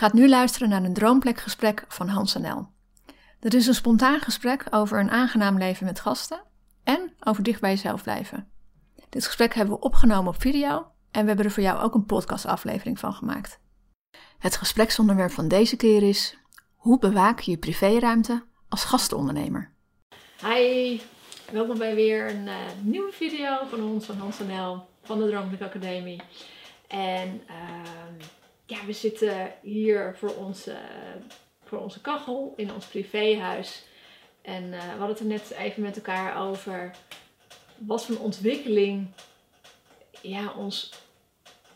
Gaat nu luisteren naar een droomplekgesprek van Hans NL. Dit is een spontaan gesprek over een aangenaam leven met gasten en over dicht bij jezelf blijven. Dit gesprek hebben we opgenomen op video en we hebben er voor jou ook een podcastaflevering van gemaakt. Het gespreksonderwerp van deze keer is: hoe bewaak je privéruimte als gastondernemer? Hi, welkom bij weer een uh, nieuwe video van ons van Hans NL van de Droomplek Academie. En uh, ja, we zitten hier voor onze, voor onze kachel in ons privéhuis. En uh, we hadden het er net even met elkaar over wat voor ontwikkeling ja, ons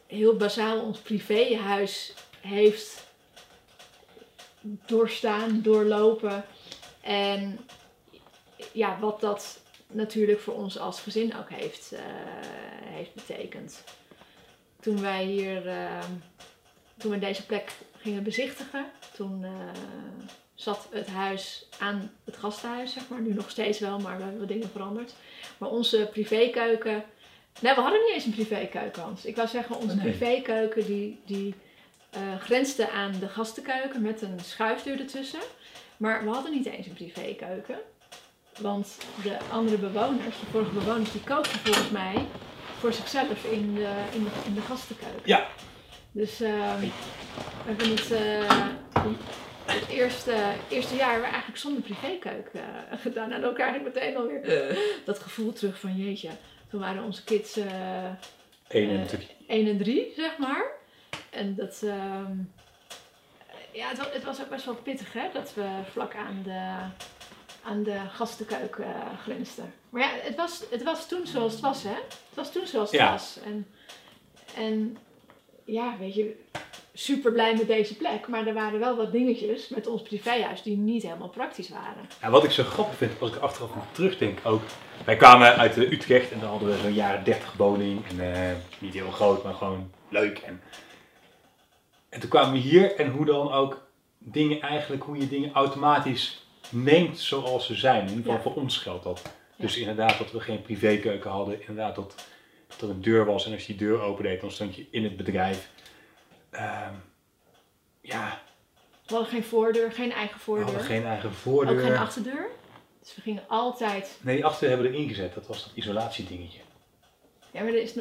heel bazaal ons privéhuis heeft doorstaan, doorlopen. En ja, wat dat natuurlijk voor ons als gezin ook heeft, uh, heeft betekend. Toen wij hier uh, toen we deze plek gingen bezichtigen, toen uh, zat het huis aan het gasthuis, zeg maar. Nu nog steeds wel, maar we hebben wat dingen veranderd. Maar onze privékeuken... Nee, we hadden niet eens een privékeuken, Hans. Ik wou zeggen, onze nee. privékeuken die, die uh, grensde aan de gastenkeuken met een schuifdeur ertussen. Maar we hadden niet eens een privékeuken. Want de andere bewoners, de vorige bewoners, die kookten volgens mij voor zichzelf in de, in de, in de gastenkeuken. Ja, dus uh, we hebben het, uh, het eerste, eerste jaar we eigenlijk zonder privékeuken uh, gedaan. En ook eigenlijk meteen alweer dat gevoel terug van jeetje. Toen waren onze kids 1 en 3. 1 en 3, zeg maar. En dat, ehm, ja, het was, het was ook best wel pittig hè, dat we vlak aan de, aan de gastenkeuken glinsten. Maar ja, het was, het was toen zoals het was hè. Het was toen zoals het Ja. was. En, en ja, weet je, super blij met deze plek. Maar er waren wel wat dingetjes met ons privéhuis die niet helemaal praktisch waren. Ja, wat ik zo grappig vind, als ik achteraf nog terugdenk ook. Wij kwamen uit eh, Utrecht en dan hadden we zo'n jaren 30 woning. En eh, niet heel groot, maar gewoon leuk. En, en toen kwamen we hier en hoe dan ook dingen eigenlijk, hoe je dingen automatisch neemt zoals ze zijn. In ieder geval Ja. voor ons geldt dat. Dus inderdaad dat we geen privékeuken hadden. Inderdaad dat, dat er een deur was en als je die deur opendeed dan stond je in het bedrijf. Ehm, ja, We hadden geen voordeur, geen eigen we voordeur. hadden geen eigen voordeur. Ook geen achterdeur. Dus we gingen altijd. Nee, die achter hebben we erin gezet. Dat was dat isolatiedingetje. Ja, maar er is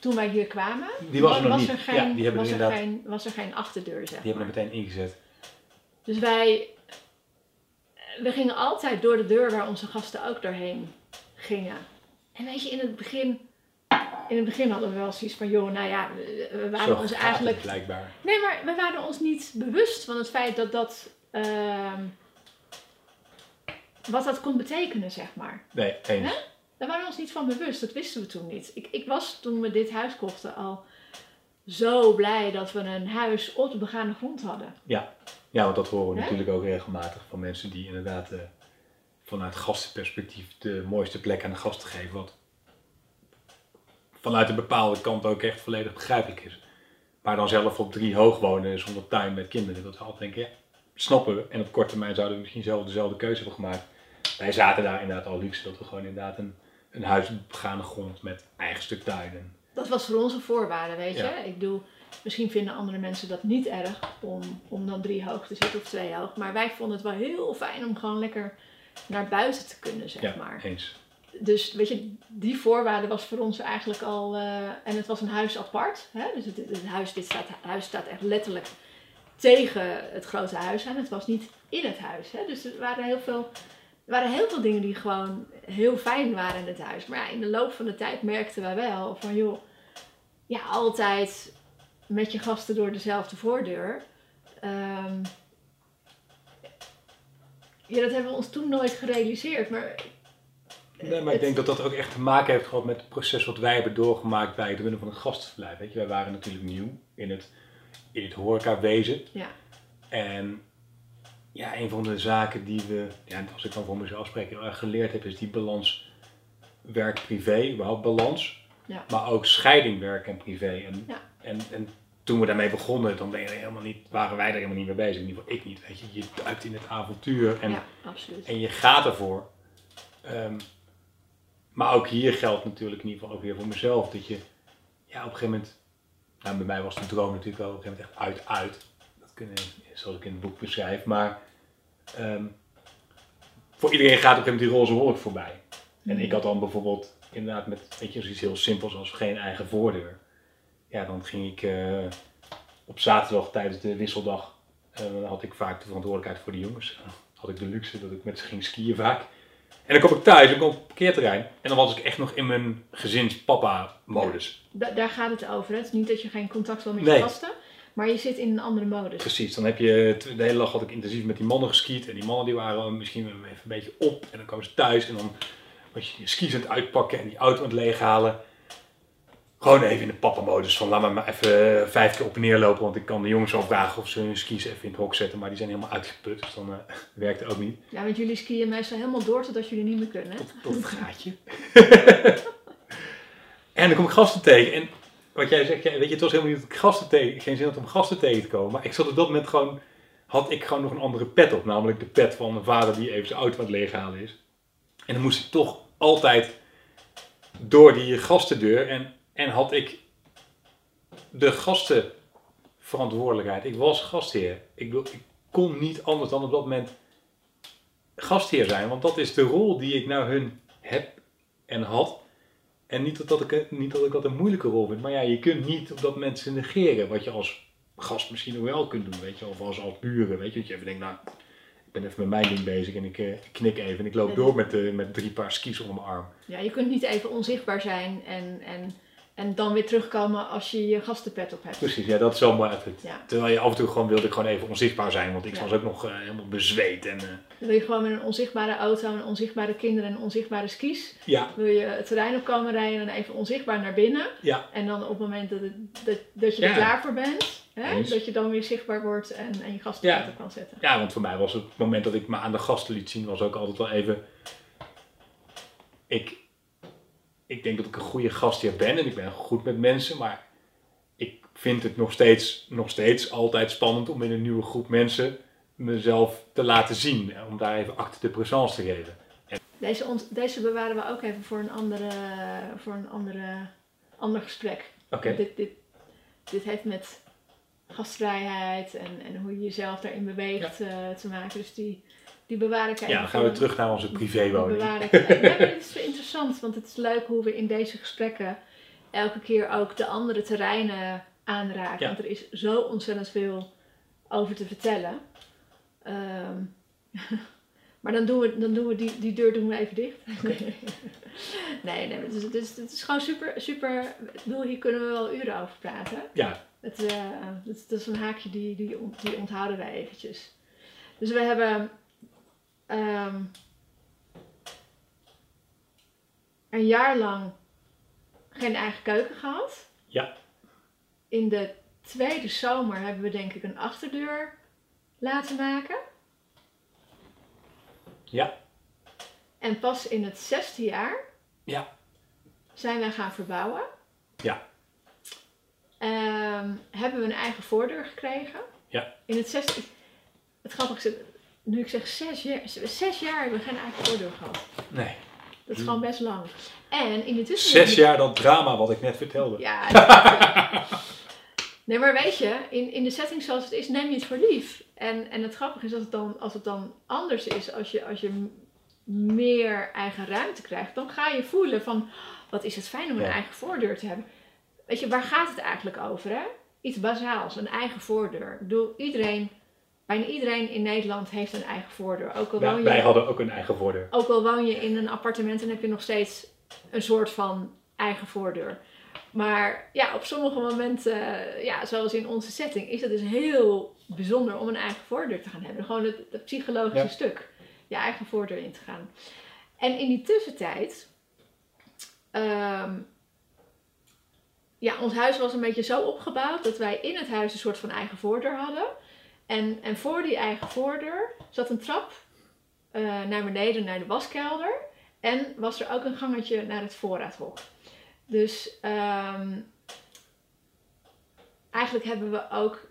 toen wij hier kwamen, Die was er nog was niet. er geen, Ja, die hebben was, we er inderdaad- geen, was er geen achterdeur, zeg Die hebben we meteen ingezet. Dus wij, we gingen altijd door de deur waar onze gasten ook doorheen gingen. En weet je, in het begin, in het begin hadden we wel zoiets van, joh, nou ja, we, waren Zo ons eigenlijk het blijkbaar. Nee, maar we waren ons niet bewust van het feit dat dat. ehm, wat dat kon betekenen, zeg maar. Nee, eens. Hè? Daar waren we ons niet van bewust, dat wisten we toen niet. Ik, ik was toen we dit huis kochten al zo blij dat we een huis op de begane grond hadden. Ja. ja, want dat horen we Hè? natuurlijk ook regelmatig van mensen die inderdaad eh, vanuit gastenperspectief de mooiste plek aan de gasten geven. Wat vanuit een bepaalde kant ook echt volledig begrijpelijk is. Maar dan zelf op drie hoog wonen zonder tuin met kinderen. Dat we altijd denken, ja, snappen we. En op korte termijn zouden we misschien zelf dezelfde keuze hebben gemaakt. Wij zaten daar inderdaad al luxe dat we gewoon inderdaad een, een huis op begane grond met eigen stuk tuin. En, Dat was voor onze voorwaarde, weet je. Ja. Ik bedoel, misschien vinden andere mensen dat niet erg om, om dan drie hoog te zitten of twee hoog. Maar wij vonden het wel heel fijn om gewoon lekker naar buiten te kunnen, zeg ja, maar. eens. Dus weet je, die voorwaarde was voor ons eigenlijk al. eh, en het was een huis apart. Hè? Dus het, het huis, dit staat, het huis staat echt letterlijk tegen het grote huis aan. Het was niet in het huis. Hè? Dus er waren heel veel. Waren heel veel dingen die gewoon heel fijn waren in het huis. Maar ja, in de loop van de tijd merkten wij wel van joh, ja, altijd met je gasten door dezelfde voordeur. Ehm, ja, dat hebben we ons toen nooit gerealiseerd. Maar Nee, maar ik denk dat dat ook echt te maken heeft gehad met het proces wat wij hebben doorgemaakt bij het runnen van een gastverblijf. Weet je, wij waren natuurlijk nieuw in het, in het horecawezen. Ja. En ja, een van de zaken die we, ja, als ik dan voor mezelf spreek, heel erg geleerd heb, is die balans werk-privé, überhaupt balans. Ja. Maar ook scheiding werk en privé. En, Ja. en, en toen we daarmee begonnen, dan ben je helemaal niet, waren wij er helemaal niet mee bezig. In ieder geval ik niet. Weet je, je duikt in het avontuur en ja, en je gaat ervoor. Ehm, maar ook hier geldt natuurlijk in ieder geval ook weer voor mezelf. Dat je ja, op een gegeven moment. Nou, bij mij was de droom natuurlijk wel op een gegeven moment echt uit, uit. Dat kunnen, zoals ik in het boek beschrijf. Maar ehm, voor iedereen gaat op een gegeven moment die roze wolk voorbij. En ik had dan bijvoorbeeld inderdaad met weet je, iets heel simpels als geen eigen voordeur. Ja, dan ging ik eh, op zaterdag tijdens de wisseldag. eh, had ik vaak de verantwoordelijkheid voor de jongens. Had ik de luxe dat ik met ze ging skiën vaak. En dan kom ik thuis, ik kom op het parkeerterrein. En dan was ik echt nog in mijn gezins-papa-modus. Da- daar gaat het over. Het is niet dat je geen contact wil met Nee. je gasten, maar je zit in een andere modus. Precies, dan heb je, de hele dag had ik intensief met die mannen geskiet. En die mannen die waren misschien even een beetje op. En dan kwamen ze thuis en dan was je je skis aan het uitpakken en die auto aan het leeghalen. Gewoon even in de papa-modus van laat me maar even eh, vijf keer op en neer lopen. Want ik kan de jongens wel vragen of ze hun skis even in het hok zetten. Maar die zijn helemaal uitgeput, dus dan eh werkt het ook niet. Ja, want jullie skiën meestal helemaal door totdat jullie niet meer kunnen. hè? Tot, tot het gaatje. en dan kom ik gasten tegen. En wat jij zegt, weet je, het was helemaal niet dat ik gasten tegen, geen zin had om gasten tegen te komen. Maar ik zat op dat moment gewoon, had ik gewoon nog een andere pet op. Namelijk de pet van mijn vader die even zijn auto aan het leeghalen is. En dan moest ik toch altijd door die gastendeur. En, en had ik de gastenverantwoordelijkheid. Ik was gastheer. Ik, ik kon niet anders dan op dat moment gastheer zijn. Want dat is de rol die ik nou hun heb en had. En niet dat, dat ik, niet dat ik dat een moeilijke rol vind. Maar ja, je kunt niet op dat moment negeren. Wat je als gast misschien nog wel kunt doen. Weet je, of als, als buren. Weet je, dat je even denkt, nou, ik ben even met mijn ding bezig. En ik, eh, ik knik even en ik loop door met, met drie paar skis onder mijn arm. Ja, je kunt niet even onzichtbaar zijn en, en, en dan weer terugkomen als je je gastenpet op hebt. Precies, ja, dat is wel mooi. Ja. Terwijl je af en toe gewoon wilde ik gewoon even onzichtbaar zijn. Want ik Ja. was ook nog eh, helemaal bezweet. En, eh, Dan wil je gewoon met een onzichtbare auto, een onzichtbare kinderen en onzichtbare skis. ja, Wil je het terrein op komen rijden en even onzichtbaar naar binnen. ja, En dan op het moment dat, het, dat, dat je er klaar voor bent, hè, dat je dan weer zichtbaar wordt en, en je gastenpet op kan zetten. Ja, want voor mij was het moment dat ik me aan de gasten liet zien, was ook altijd wel even. Ik, ik denk dat ik een goede gastheer ben en ik ben goed met mensen, maar ik vind het nog steeds, nog steeds altijd spannend om in een nieuwe groep mensen mezelf te laten zien. Om daar even acte de présence te geven. Deze, deze bewaren we ook even voor een, andere, voor een andere, ander gesprek. Oké. Dit, dit, dit heeft met gastvrijheid en, en hoe je jezelf daarin beweegt eh, te maken. Dus die, die bewaar ik Ja, dan gaan we terug naar onze privéwoning. bewaar ik even. Nee, maar het is interessant, want het is leuk hoe we in deze gesprekken elke keer ook de andere terreinen aanraken. Ja. Want er is zo ontzettend veel over te vertellen. Ehm, maar dan doen we, dan doen we die, die deur doen we even dicht. nee, nee, het is, het, is, het is gewoon super, super. Ik bedoel, hier kunnen we wel uren over praten. Ja, Het, eh, dat, dat is een haakje die, die, die onthouden wij eventjes. Dus we hebben ehm, een jaar lang geen eigen keuken gehad. Ja. In de tweede zomer hebben we denk ik een achterdeur laten maken. ja, En pas in het zesde jaar ja, zijn wij gaan verbouwen. Ja. Ehm, hebben we een eigen voordeur gekregen. Ja. In het zesde... Het grappige is, nu ik zeg zes jaar, zes jaar hebben we geen eigen voordeur gehad. nee. Dat is gewoon best lang. En in de tussentijd... Zes jaar dat drama wat ik net vertelde. Ja. nee, maar weet je, in, in de setting zoals het is, neem je het voor lief. En, en het grappige is, als het dan, als het dan anders is, als je, als je meer eigen ruimte krijgt, dan ga je voelen van, wat is het fijn om een Ja. eigen voordeur te hebben. Weet je, waar gaat het eigenlijk over, hè? Iets bazaals, een eigen voordeur. Ik bedoel, iedereen, bijna iedereen in Nederland heeft een eigen voordeur. Ook al Wij, woon wij je hadden ook een eigen voordeur. ook al woon je in een appartement en heb je nog steeds een soort van eigen voordeur. Maar ja, op sommige momenten, eh, ja, zoals in onze setting, is het dus heel bijzonder om een eigen voordeur te gaan hebben. Gewoon het, het psychologische Ja. stuk. Je eigen voordeur in te gaan. En in die tussentijd, ehm, ja, ons huis was een beetje zo opgebouwd dat wij in het huis een soort van eigen voordeur hadden. En, en voor die eigen voordeur zat een trap eh, naar beneden naar de waskelder. En was er ook een gangetje naar het voorraadhok. Dus ehm, eigenlijk hebben we ook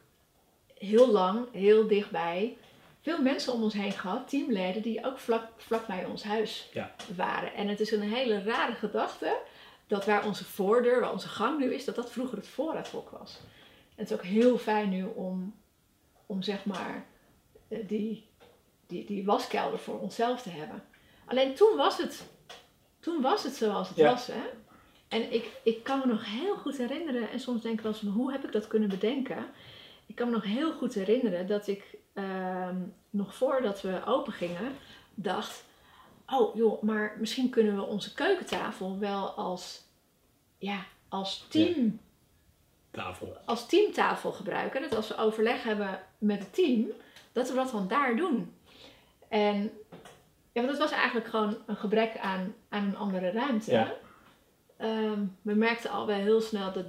heel lang, heel dichtbij, veel mensen om ons heen gehad, teamleden, die ook vlak, vlak bij ons huis Ja. waren. En het is een hele rare gedachte dat waar onze voordeur, waar onze gang nu is, dat dat vroeger het voorraadhok was. En het is ook heel fijn nu om, om zeg maar eh, die, die, die waskelder voor onszelf te hebben. Alleen toen was het, toen was het zoals het Ja. was. Hè? En ik, ik kan me nog heel goed herinneren, en soms denk ik wel eens hoe heb ik dat kunnen bedenken? Ik kan me nog heel goed herinneren dat ik ehm, nog voordat we open gingen, dacht: Oh joh, maar misschien kunnen we onze keukentafel wel als, ja, als team Tafel. als teamtafel gebruiken. Dat als we overleg hebben met het team, dat we dat dan daar doen. En ja, want het was eigenlijk gewoon een gebrek aan, aan een andere ruimte. Ja. Ehm, we merkten al wel heel snel dat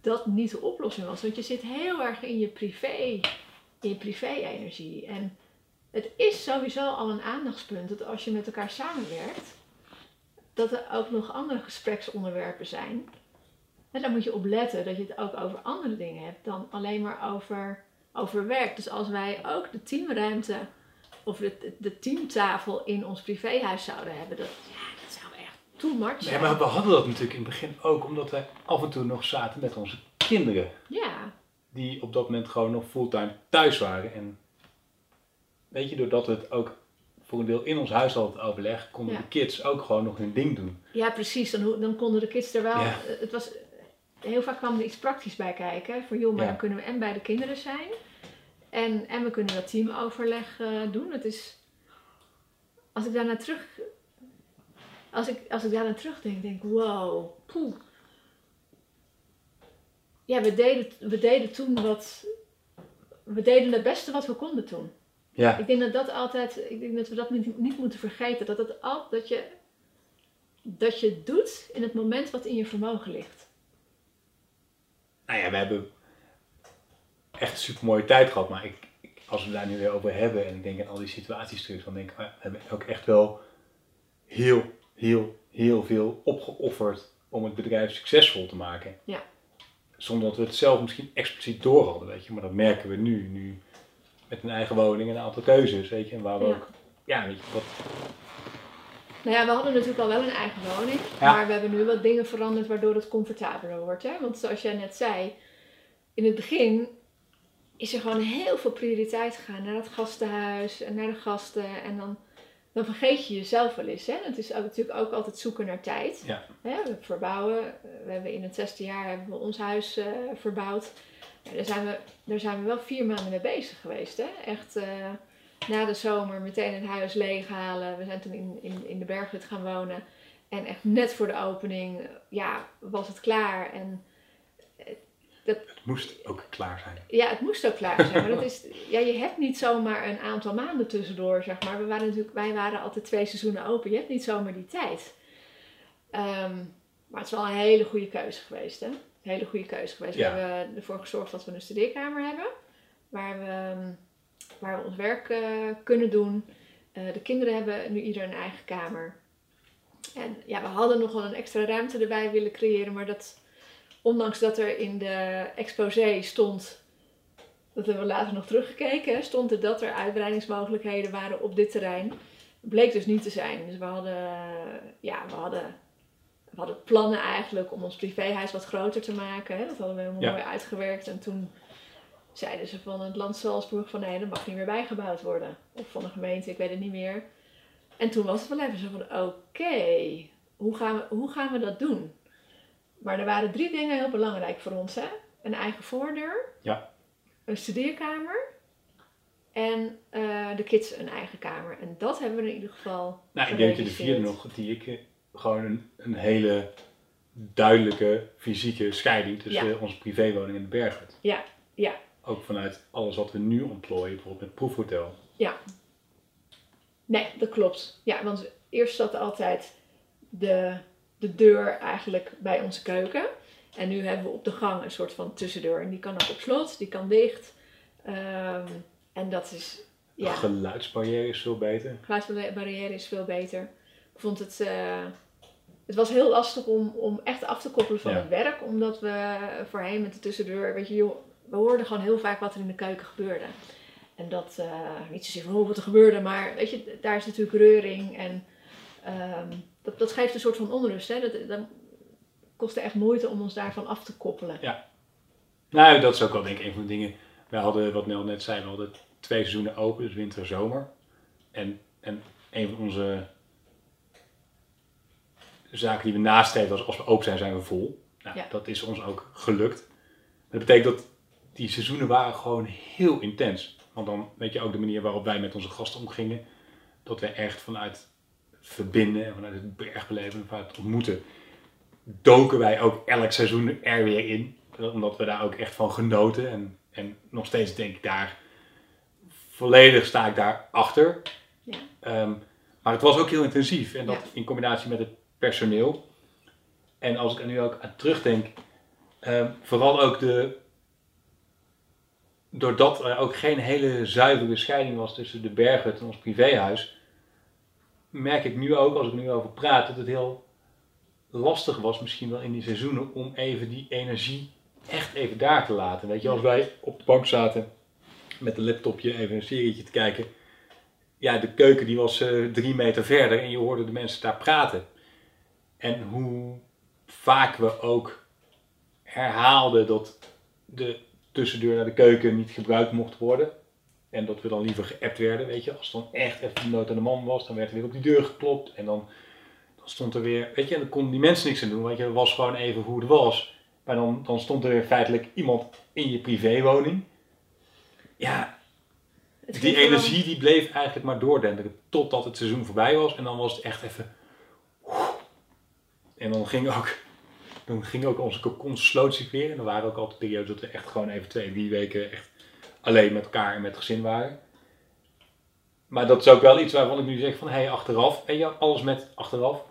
dat niet de oplossing was. Want je zit heel erg in je privé, in je privé-energie. En het is sowieso al een aandachtspunt dat als je met elkaar samenwerkt, dat er ook nog andere gespreksonderwerpen zijn. En daar moet je op letten dat je het ook over andere dingen hebt dan alleen maar over, over werk. Dus als wij ook de teamruimte of de, de teamtafel in ons privéhuis zouden hebben, dat, ja, dat zou echt too much zijn. maar we hadden dat natuurlijk in het begin ook, omdat we af en toe nog zaten met onze kinderen. Ja, Die op dat moment gewoon nog fulltime thuis waren. En weet je, doordat we het ook voor een deel in ons huis hadden overleg, konden Ja. de kids ook gewoon nog hun ding doen. ja precies. Dan, dan konden de kids er wel. Ja. eh, Het was, heel vaak kwam er iets praktisch bij kijken. Voor joh, maar Ja. dan kunnen we en bij de kinderen zijn. En, en we kunnen dat teamoverleg eh, doen. Het is, als ik daar naar terug, als ik, als ik daar naar terugdenk, denk ik, wow, poeh. Ja, we deden, we deden toen wat, we deden het beste wat we konden toen. Ja, Ik denk dat dat altijd, ik denk dat we dat niet, niet moeten vergeten. Dat, het al, dat, je, dat je doet in het moment wat in je vermogen ligt. Nou ja, we hebben echt een super mooie tijd gehad. Maar ik, ik- als we daar nu weer over hebben en ik denk aan al die situaties terug, dan denk ik, we hebben ook echt wel heel, heel, heel veel opgeofferd om het bedrijf succesvol te maken. Ja. Zonder dat we het zelf misschien expliciet door hadden, weet je. Maar dat merken we nu, nu met een eigen woning en een aantal keuzes, weet je. En waar we Ja. ook, ja, weet je, wat, Nou ja, we hadden natuurlijk al wel een eigen woning. Ja. Maar we hebben nu wat dingen veranderd waardoor het comfortabeler wordt. Hè? Want zoals jij net zei, in het begin is er gewoon heel veel prioriteit gegaan naar het gastenhuis en naar de gasten. En dan, dan vergeet je jezelf wel eens. Hè? Het is ook, natuurlijk ook altijd zoeken naar tijd. Ja. Hè? We verbouwen. We hebben in het zesde jaar hebben we ons huis eh, verbouwd. Ja, daar, zijn we, daar zijn we wel vier maanden mee bezig geweest. Hè? Echt eh, na de zomer meteen het huis leeghalen. We zijn toen in, in, in de berghut gaan wonen. En echt net voor de opening eh, ja, was het klaar. En het moest ook klaar zijn. ja, het moest ook klaar zijn. Maar dat is, ja, je hebt niet zomaar een aantal maanden tussendoor, zeg maar. We waren natuurlijk, wij waren altijd twee seizoenen open. Je hebt niet zomaar die tijd. Ehm, maar het is wel een hele goede keuze geweest, hè? Een hele goede keuze geweest. Ja. We hebben ervoor gezorgd dat we een studeerkamer hebben. Waar we, ehm, waar we ons werk eh, kunnen doen. Eh, de kinderen hebben nu ieder een eigen kamer. En ja, we hadden nog wel een extra ruimte erbij willen creëren. Maar dat, ondanks dat er in de exposé stond dat hebben we later nog teruggekeken, stond er dat er uitbreidingsmogelijkheden waren op dit terrein. Bleek dus niet te zijn. Dus we hadden, ja, we hadden, we hadden plannen eigenlijk om ons privéhuis wat groter te maken. Hè. Dat hadden we helemaal Ja. mooi uitgewerkt. En toen zeiden ze van het land Salzburg van nee, dat mag niet meer bijgebouwd worden. Of van de gemeente, ik weet het niet meer. En toen was het wel even zo van oké, hoe, gaan we, hoe gaan we dat doen? Maar er waren drie dingen heel belangrijk voor ons. Hè? Een eigen voordeur. Ja. Een studeerkamer. En eh, de kids een eigen kamer. En dat hebben we in ieder geval Nou, ik denk dat de vierde nog, die ik eh, gewoon een, een hele duidelijke fysieke scheiding tussen Ja. onze privéwoning en de berghut. Ja, ja. Ook vanuit alles wat we nu ontplooien, bijvoorbeeld met proefhotel. Nee, dat klopt. Ja, want eerst zat altijd de, de deur eigenlijk bij onze keuken. En nu hebben we op de gang een soort van tussendeur. En die kan ook op slot, die kan dicht. Ehm, en dat is, De ja, geluidsbarrière is veel beter. geluidsbarrière is veel beter. Ik vond het, eh, het was heel lastig om, om echt af te koppelen van Ja. het werk. Omdat we voorheen met de tussendeur, weet je, joh, we hoorden gewoon heel vaak wat er in de keuken gebeurde. En dat, eh, niet zozeer van oh, wat er gebeurde, maar weet je, daar is natuurlijk reuring. En ehm, dat, dat geeft een soort van onrust. Hè? Dat, dat kostte echt moeite om ons daarvan af te koppelen. Nou, dat is ook wel denk ik een van de dingen. We hadden, wat Nel net zei, we hadden twee seizoenen open, dus winter en zomer. En, en een van onze zaken die we nastreven was, als we open zijn, zijn we vol. Nou, Ja. dat is ons ook gelukt. Dat betekent dat die seizoenen waren gewoon heel intens. Want dan weet je ook de manier waarop wij met onze gasten omgingen. Dat we echt vanuit verbinden en vanuit het bergbeleven en vanuit het ontmoeten, doken wij ook elk seizoen er weer in. Omdat we daar ook echt van genoten. En, en nog steeds denk ik daar, volledig sta ik daar achter. Ja. Ehm, maar het was ook heel intensief. En dat Ja. in combinatie met het personeel. En als ik er nu ook aan terugdenk, ehm, vooral ook de. Doordat er ook geen hele zuivere scheiding was tussen de berghut en ons privéhuis, merk ik nu ook, als ik nu over praat, dat het heel lastig was, misschien wel in die seizoenen, om even die energie echt even daar te laten. Weet je, als wij op de bank zaten met een laptopje even een serietje te kijken, ja, de keuken die was eh, drie meter verder en je hoorde de mensen daar praten. En hoe vaak we ook herhaalden dat de tussendeur naar de keuken niet gebruikt mocht worden. En dat we dan liever geappt werden, weet je. Als het dan echt even de nood aan de man was, dan werd er weer op die deur geklopt. En dan, dan stond er weer, weet je, en dan konden die mensen niks aan doen. Want je, was gewoon even hoe het was. Maar dan, dan stond er weer feitelijk iemand in je privéwoning. Ja, die energie die bleef eigenlijk maar doordenderen totdat het seizoen voorbij was. En dan was het echt even... En dan ging ook, dan ging ook onze cocon sloot zich weer. En er waren ook altijd periodes dat we echt gewoon even twee, drie weken echt alleen met elkaar en met het gezin waren. Maar dat is ook wel iets waarvan ik nu zeg van, hé, hey, achteraf, en ja, alles met achteraf,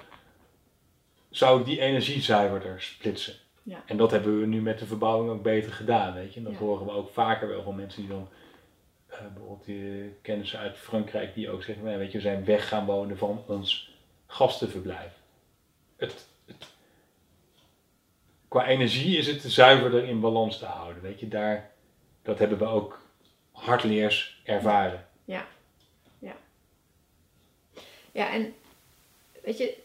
zou ik die energie zuiverder splitsen. Ja. En dat hebben we nu met de verbouwing ook beter gedaan, weet je. En dat Ja. horen we ook vaker wel van mensen die dan, eh, bijvoorbeeld die kennissen uit Frankrijk, die ook zeggen, weet je, we zijn weg gaan wonen van ons gastenverblijf. Het, qua energie is het zuiverder in balans te houden, weet je. Daar, dat hebben we ook hardleers ervaren. Ja, en weet je,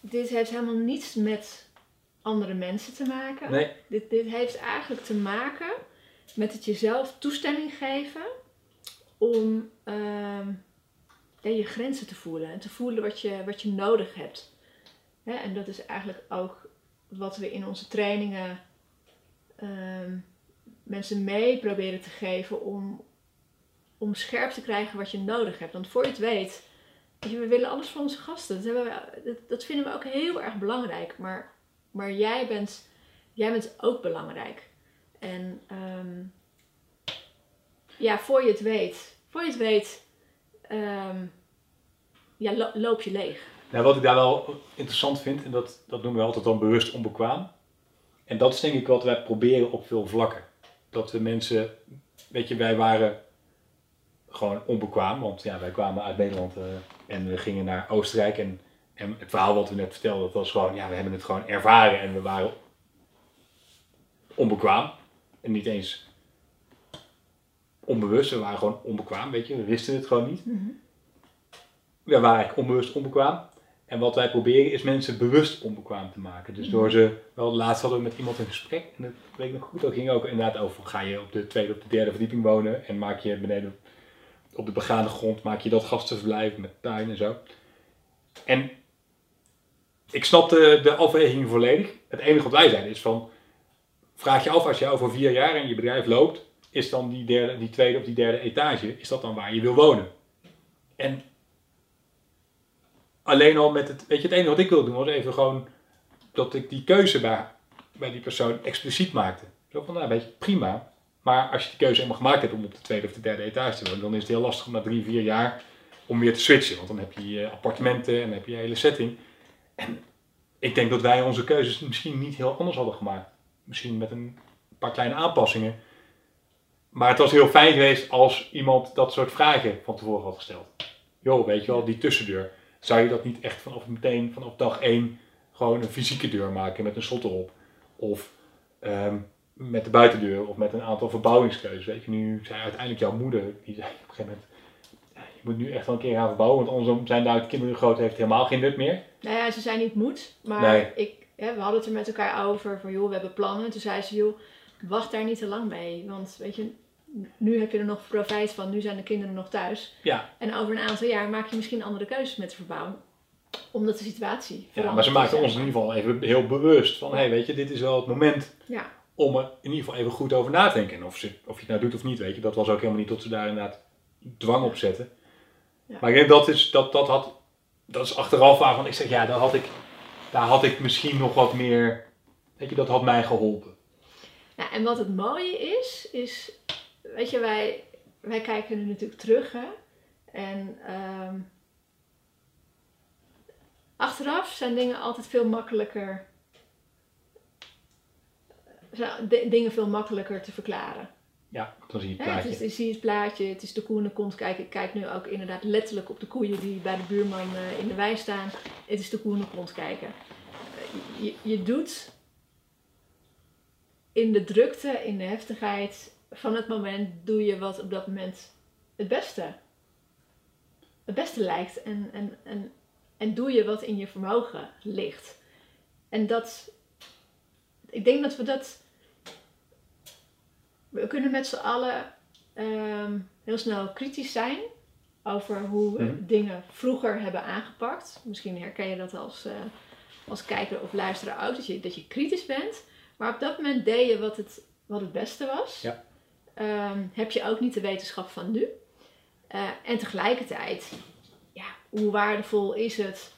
dit heeft helemaal niets met andere mensen te maken. Nee, Dit, dit heeft eigenlijk te maken met het jezelf toestemming geven om ehm, ja, je grenzen te voelen en te voelen wat je, wat je nodig hebt. En dat is eigenlijk ook wat we in onze trainingen ehm, mensen mee proberen te geven om, om scherp te krijgen wat je nodig hebt. Want voor je het weet, we willen alles voor onze gasten. Dat, we, dat, vinden we ook heel erg belangrijk. Maar, maar jij, bent, jij bent ook belangrijk. En ehm, ja, voor je het weet, voor je het weet, ehm, ja, lo- loop je leeg. Nou, wat ik daar wel interessant vind, en dat, dat noemen we altijd dan bewust onbekwaam. En dat is denk ik wat wij proberen op veel vlakken. Dat we mensen, weet je, wij waren gewoon onbekwaam, want ja, wij kwamen uit Nederland eh, en we gingen naar Oostenrijk. En, en het verhaal wat we net vertelden, dat was gewoon, ja, we hebben het gewoon ervaren en we waren onbekwaam. En niet eens onbewust, we waren gewoon onbekwaam, weet je, we wisten het gewoon niet we waren eigenlijk onbewust onbekwaam. En wat wij proberen is mensen bewust onbekwaam te maken. Dus door ze, wel laatst hadden we met iemand een gesprek, en dat weet ik nog goed, dat ging ook inderdaad over, ga je op de tweede of de derde verdieping wonen en maak je beneden op de begane grond, maak je dat gastenverblijf met tuin en zo. En ik snap de, de afweging volledig. Het enige wat wij zeiden is van, vraag je af als je over vier jaar in je bedrijf loopt, is dan die, derde, die tweede of die derde etage, is dat dan waar je wil wonen? En alleen al met het, weet je, het enige wat ik wilde doen was even gewoon dat ik die keuze bij, bij die persoon expliciet maakte. Zo van, nou weet je, prima. Maar als je die keuze helemaal gemaakt hebt om op de tweede of de derde etage te wonen, dan is het heel lastig om na drie, vier jaar om weer te switchen. Want dan heb je je appartementen en dan heb je je hele setting. En ik denk dat wij onze keuzes misschien niet heel anders hadden gemaakt. Misschien met een paar kleine aanpassingen. Maar het was heel fijn geweest als iemand dat soort vragen van tevoren had gesteld. Joh, weet je wel, die tussendeur. Zou je dat niet echt vanaf meteen, vanaf dag één, gewoon een fysieke deur maken met een slot erop? Of ehm, met de buitendeur of met een aantal verbouwingskeuzes. Weet je, nu zei uiteindelijk jouw moeder, die zei op een gegeven moment, ja, je moet nu echt wel een keer gaan verbouwen, want anders zijn daar kinderen groot, heeft helemaal geen nut meer. Nou ja, ze zei niet moet, maar Nee. ik, we hadden het er met elkaar over van joh, we hebben plannen. Toen zei ze joh, wacht daar niet te lang mee. Want weet je, nu heb je er nog profijt van, nu zijn de kinderen nog thuis. Ja, En over een aantal jaar maak je misschien andere keuzes met de verbouwing. Omdat de situatie ja verandert maar ze maakten ons in ieder geval even heel bewust van, hé, hey, weet je, dit is wel het moment Ja, om er in ieder geval even goed over na te denken. En of, ze, of je het nou doet of niet, weet je, dat was ook helemaal niet tot ze daar inderdaad dwang op zetten. Ja. Maar ik denk dat is, dat, dat had, dat is achteraf waarvan ik zeg, ja, daar had ik, daar had ik misschien nog wat meer, weet je, dat had mij geholpen. Nou, en wat het mooie is, is, weet je, wij, wij kijken nu natuurlijk terug, hè. En ehm, achteraf zijn dingen altijd veel makkelijker, zijn dingen veel makkelijker te verklaren. Ja, dan zie je het plaatje. is, je ziet het plaatje, het is de koe in de kont kijken. Ik kijk nu ook inderdaad letterlijk op de koeien die bij de buurman eh, in de wei staan. Het is de koe de kont kijken. Eh, je, je doet in de drukte, in de heftigheid van het moment, doe je wat op dat moment het beste, het beste lijkt. En, en, en, en doe je wat in je vermogen ligt. En dat, ik denk dat we dat we kunnen met z'n allen ehm, heel snel kritisch zijn over hoe we Mhm. dingen vroeger hebben aangepakt. Misschien herken je dat als, eh, als kijker of luisteraar ook, dat je, dat je kritisch bent. Maar op dat moment deed je wat het, wat het beste was. Ja. Ehm, heb je ook niet de wetenschap van nu. Eh, en tegelijkertijd, ja, hoe waardevol is het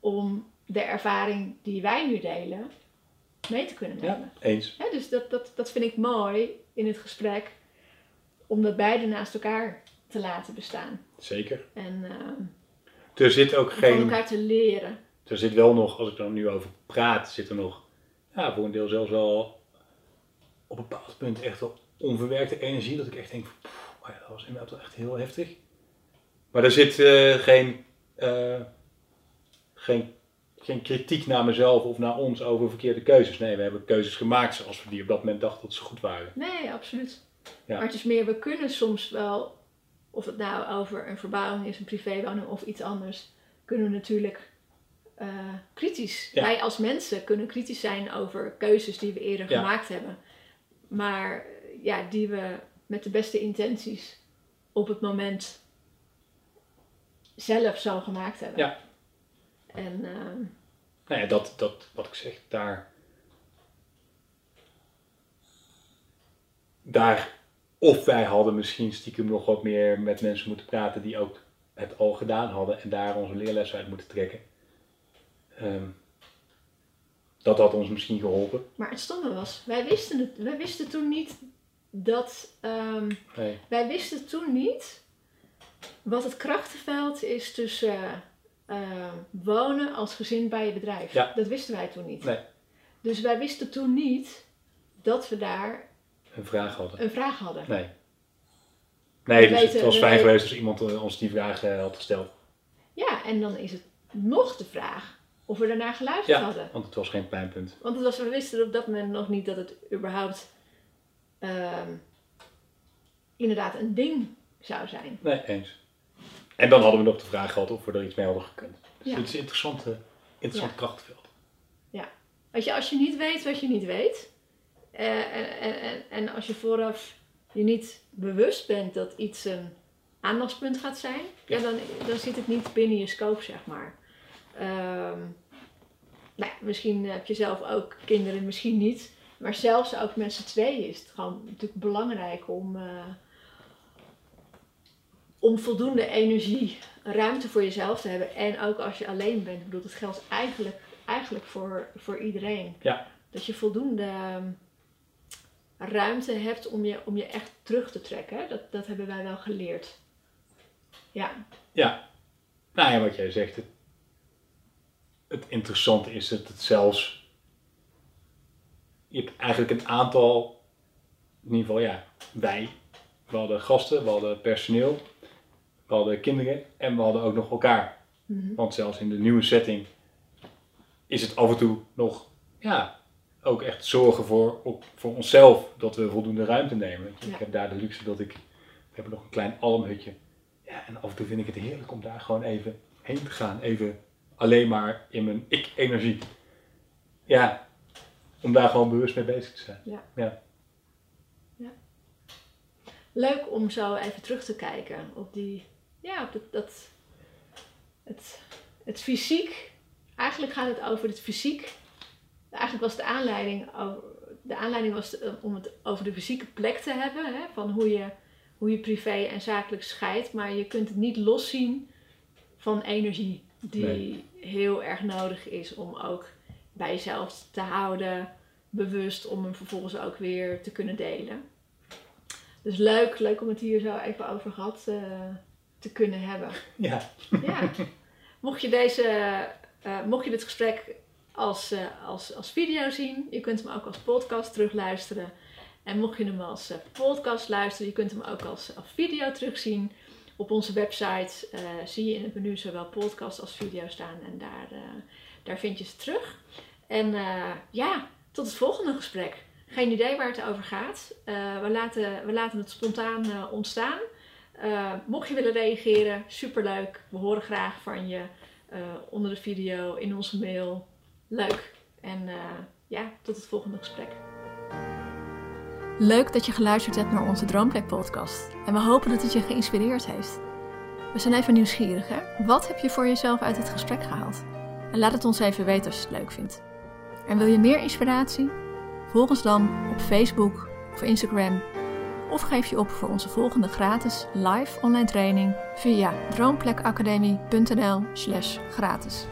om de ervaring die wij nu delen mee te kunnen nemen? Ja, eens. Dus dat, dat, dat vind ik mooi in het gesprek, om dat beide naast elkaar te laten bestaan. Zeker. En ehm, Er zit ook van geen, elkaar te leren. er zit wel nog, als ik er nu over praat, zit er nog, ja, voor een deel zelfs wel op een bepaald punt echt wel onverwerkte energie. Dat ik echt denk, van, oh ja, dat was inderdaad wel echt heel heftig. Maar er zit eh, geen, eh, geen, geen kritiek naar mezelf of naar ons over verkeerde keuzes. Nee, we hebben keuzes gemaakt zoals we die op dat moment dachten dat ze goed waren. Nee, absoluut. Ja. Maar het is meer, we kunnen soms wel, of het nou over een verbouwing is, een privéwoning of iets anders, kunnen we natuurlijk eh, kritisch. Ja. Wij als mensen kunnen kritisch zijn over keuzes die we eerder Ja. gemaakt hebben. Maar ja, die we met de beste intenties op het moment zelf zo gemaakt hebben. Ja. En ehm, Nou ja, dat, dat wat ik zeg, daar. Daar. Of wij hadden misschien stiekem nog wat meer met mensen moeten praten die ook het al gedaan hadden en daar onze leerles uit moeten trekken. Ehm, dat had ons misschien geholpen. maar het stomme was, wij wisten, het, wij wisten toen niet dat ehm, Nee. Wij wisten toen niet wat het krachtenveld is tussen eh, wonen als gezin bij je bedrijf. Ja. Dat wisten wij toen niet. Nee. Dus wij wisten toen niet dat we daar Een vraag hadden. een vraag hadden. Nee. Nee, We dus het was fijn weten- geweest als iemand eh, ons die vraag eh, had gesteld. Ja, en dan is het nog de vraag of we daarnaar geluisterd Ja, hadden. want het was geen pijnpunt. Want het was, we wisten op dat moment nog niet dat het überhaupt ehm, inderdaad een ding zou zijn. Nee, eens. En dan hadden we nog de vraag gehad of we er iets mee hadden gekund. Dus Ja. het is een interessante, interessant Ja. krachtenveld. Weet je, als je niet weet wat je niet weet, eh, en, en, en, en als je vooraf je niet bewust bent dat iets een aandachtspunt gaat zijn, ja. Ja. dan, dan zit het niet binnen je scope, zeg maar. Ehm, nou misschien heb je zelf ook kinderen, misschien niet. Maar zelfs ook met z'n tweeën is het gewoon natuurlijk belangrijk om, eh, om voldoende energie, ruimte voor jezelf te hebben. En ook als je alleen bent. Ik bedoel, dat geldt eigenlijk, eigenlijk voor, voor iedereen. Ja. Dat je voldoende ehm, ruimte hebt om je, om je echt terug te trekken. Dat, dat hebben wij wel geleerd. Ja. Ja. Nou ja, wat jij zegt. Het, het interessante is dat het zelfs... Je hebt eigenlijk een aantal... In ieder geval, ja, wij. We hadden gasten, we hadden personeel. We hadden kinderen en we hadden ook nog elkaar. Mhm. Want zelfs in de nieuwe setting is het af en toe nog, ja, ook echt zorgen voor, op, voor onszelf dat we voldoende ruimte nemen. Ja. Ik heb daar de luxe dat ik, we hebben nog een klein almhutje. Ja, en af en toe vind ik het heerlijk om daar gewoon even heen te gaan. Even alleen maar in mijn ik-energie. Ja, om daar gewoon bewust mee bezig te zijn. Ja. Ja. Leuk om zo even terug te kijken op die, ja, op dat, dat het, het fysiek. Eigenlijk gaat het over het fysiek. Eigenlijk was de aanleiding, de aanleiding was eh, om het over de fysieke plek te hebben. Hè, van hoe je, hoe je privé en zakelijk scheidt. Maar je kunt het niet loszien van energie. Die Nee. Heel erg nodig is om ook bij jezelf te houden. Bewust om hem vervolgens ook weer te kunnen delen. Dus leuk, leuk om het hier zo even over gehad eh, te kunnen hebben. Ja. Ja. Mocht je deze, eh, mocht je dit gesprek als, eh, als, als video zien, je kunt hem ook als podcast terugluisteren. En mocht je hem als podcast luisteren, je kunt hem ook als, als video terugzien. Op onze website eh, zie je in het menu zowel podcast als video staan en daar, eh, daar vind je ze terug. En eh, ja, tot het volgende gesprek. Geen idee waar het over gaat. We, laten, we laten het spontaan ontstaan. Mocht je willen reageren, superleuk. We horen graag van je onder de video, in onze mail. Leuk. En ja, tot het volgende gesprek. Leuk dat je geluisterd hebt naar onze Droomplek podcast. En we hopen dat het je geïnspireerd heeft. We zijn even nieuwsgierig, hè? Wat heb je voor jezelf uit het gesprek gehaald? En laat het ons even weten als je het leuk vindt. En wil je meer inspiratie? Volg ons dan op Facebook of Instagram of geef je op voor onze volgende gratis live online training via droomplekacademie.nl/gratis.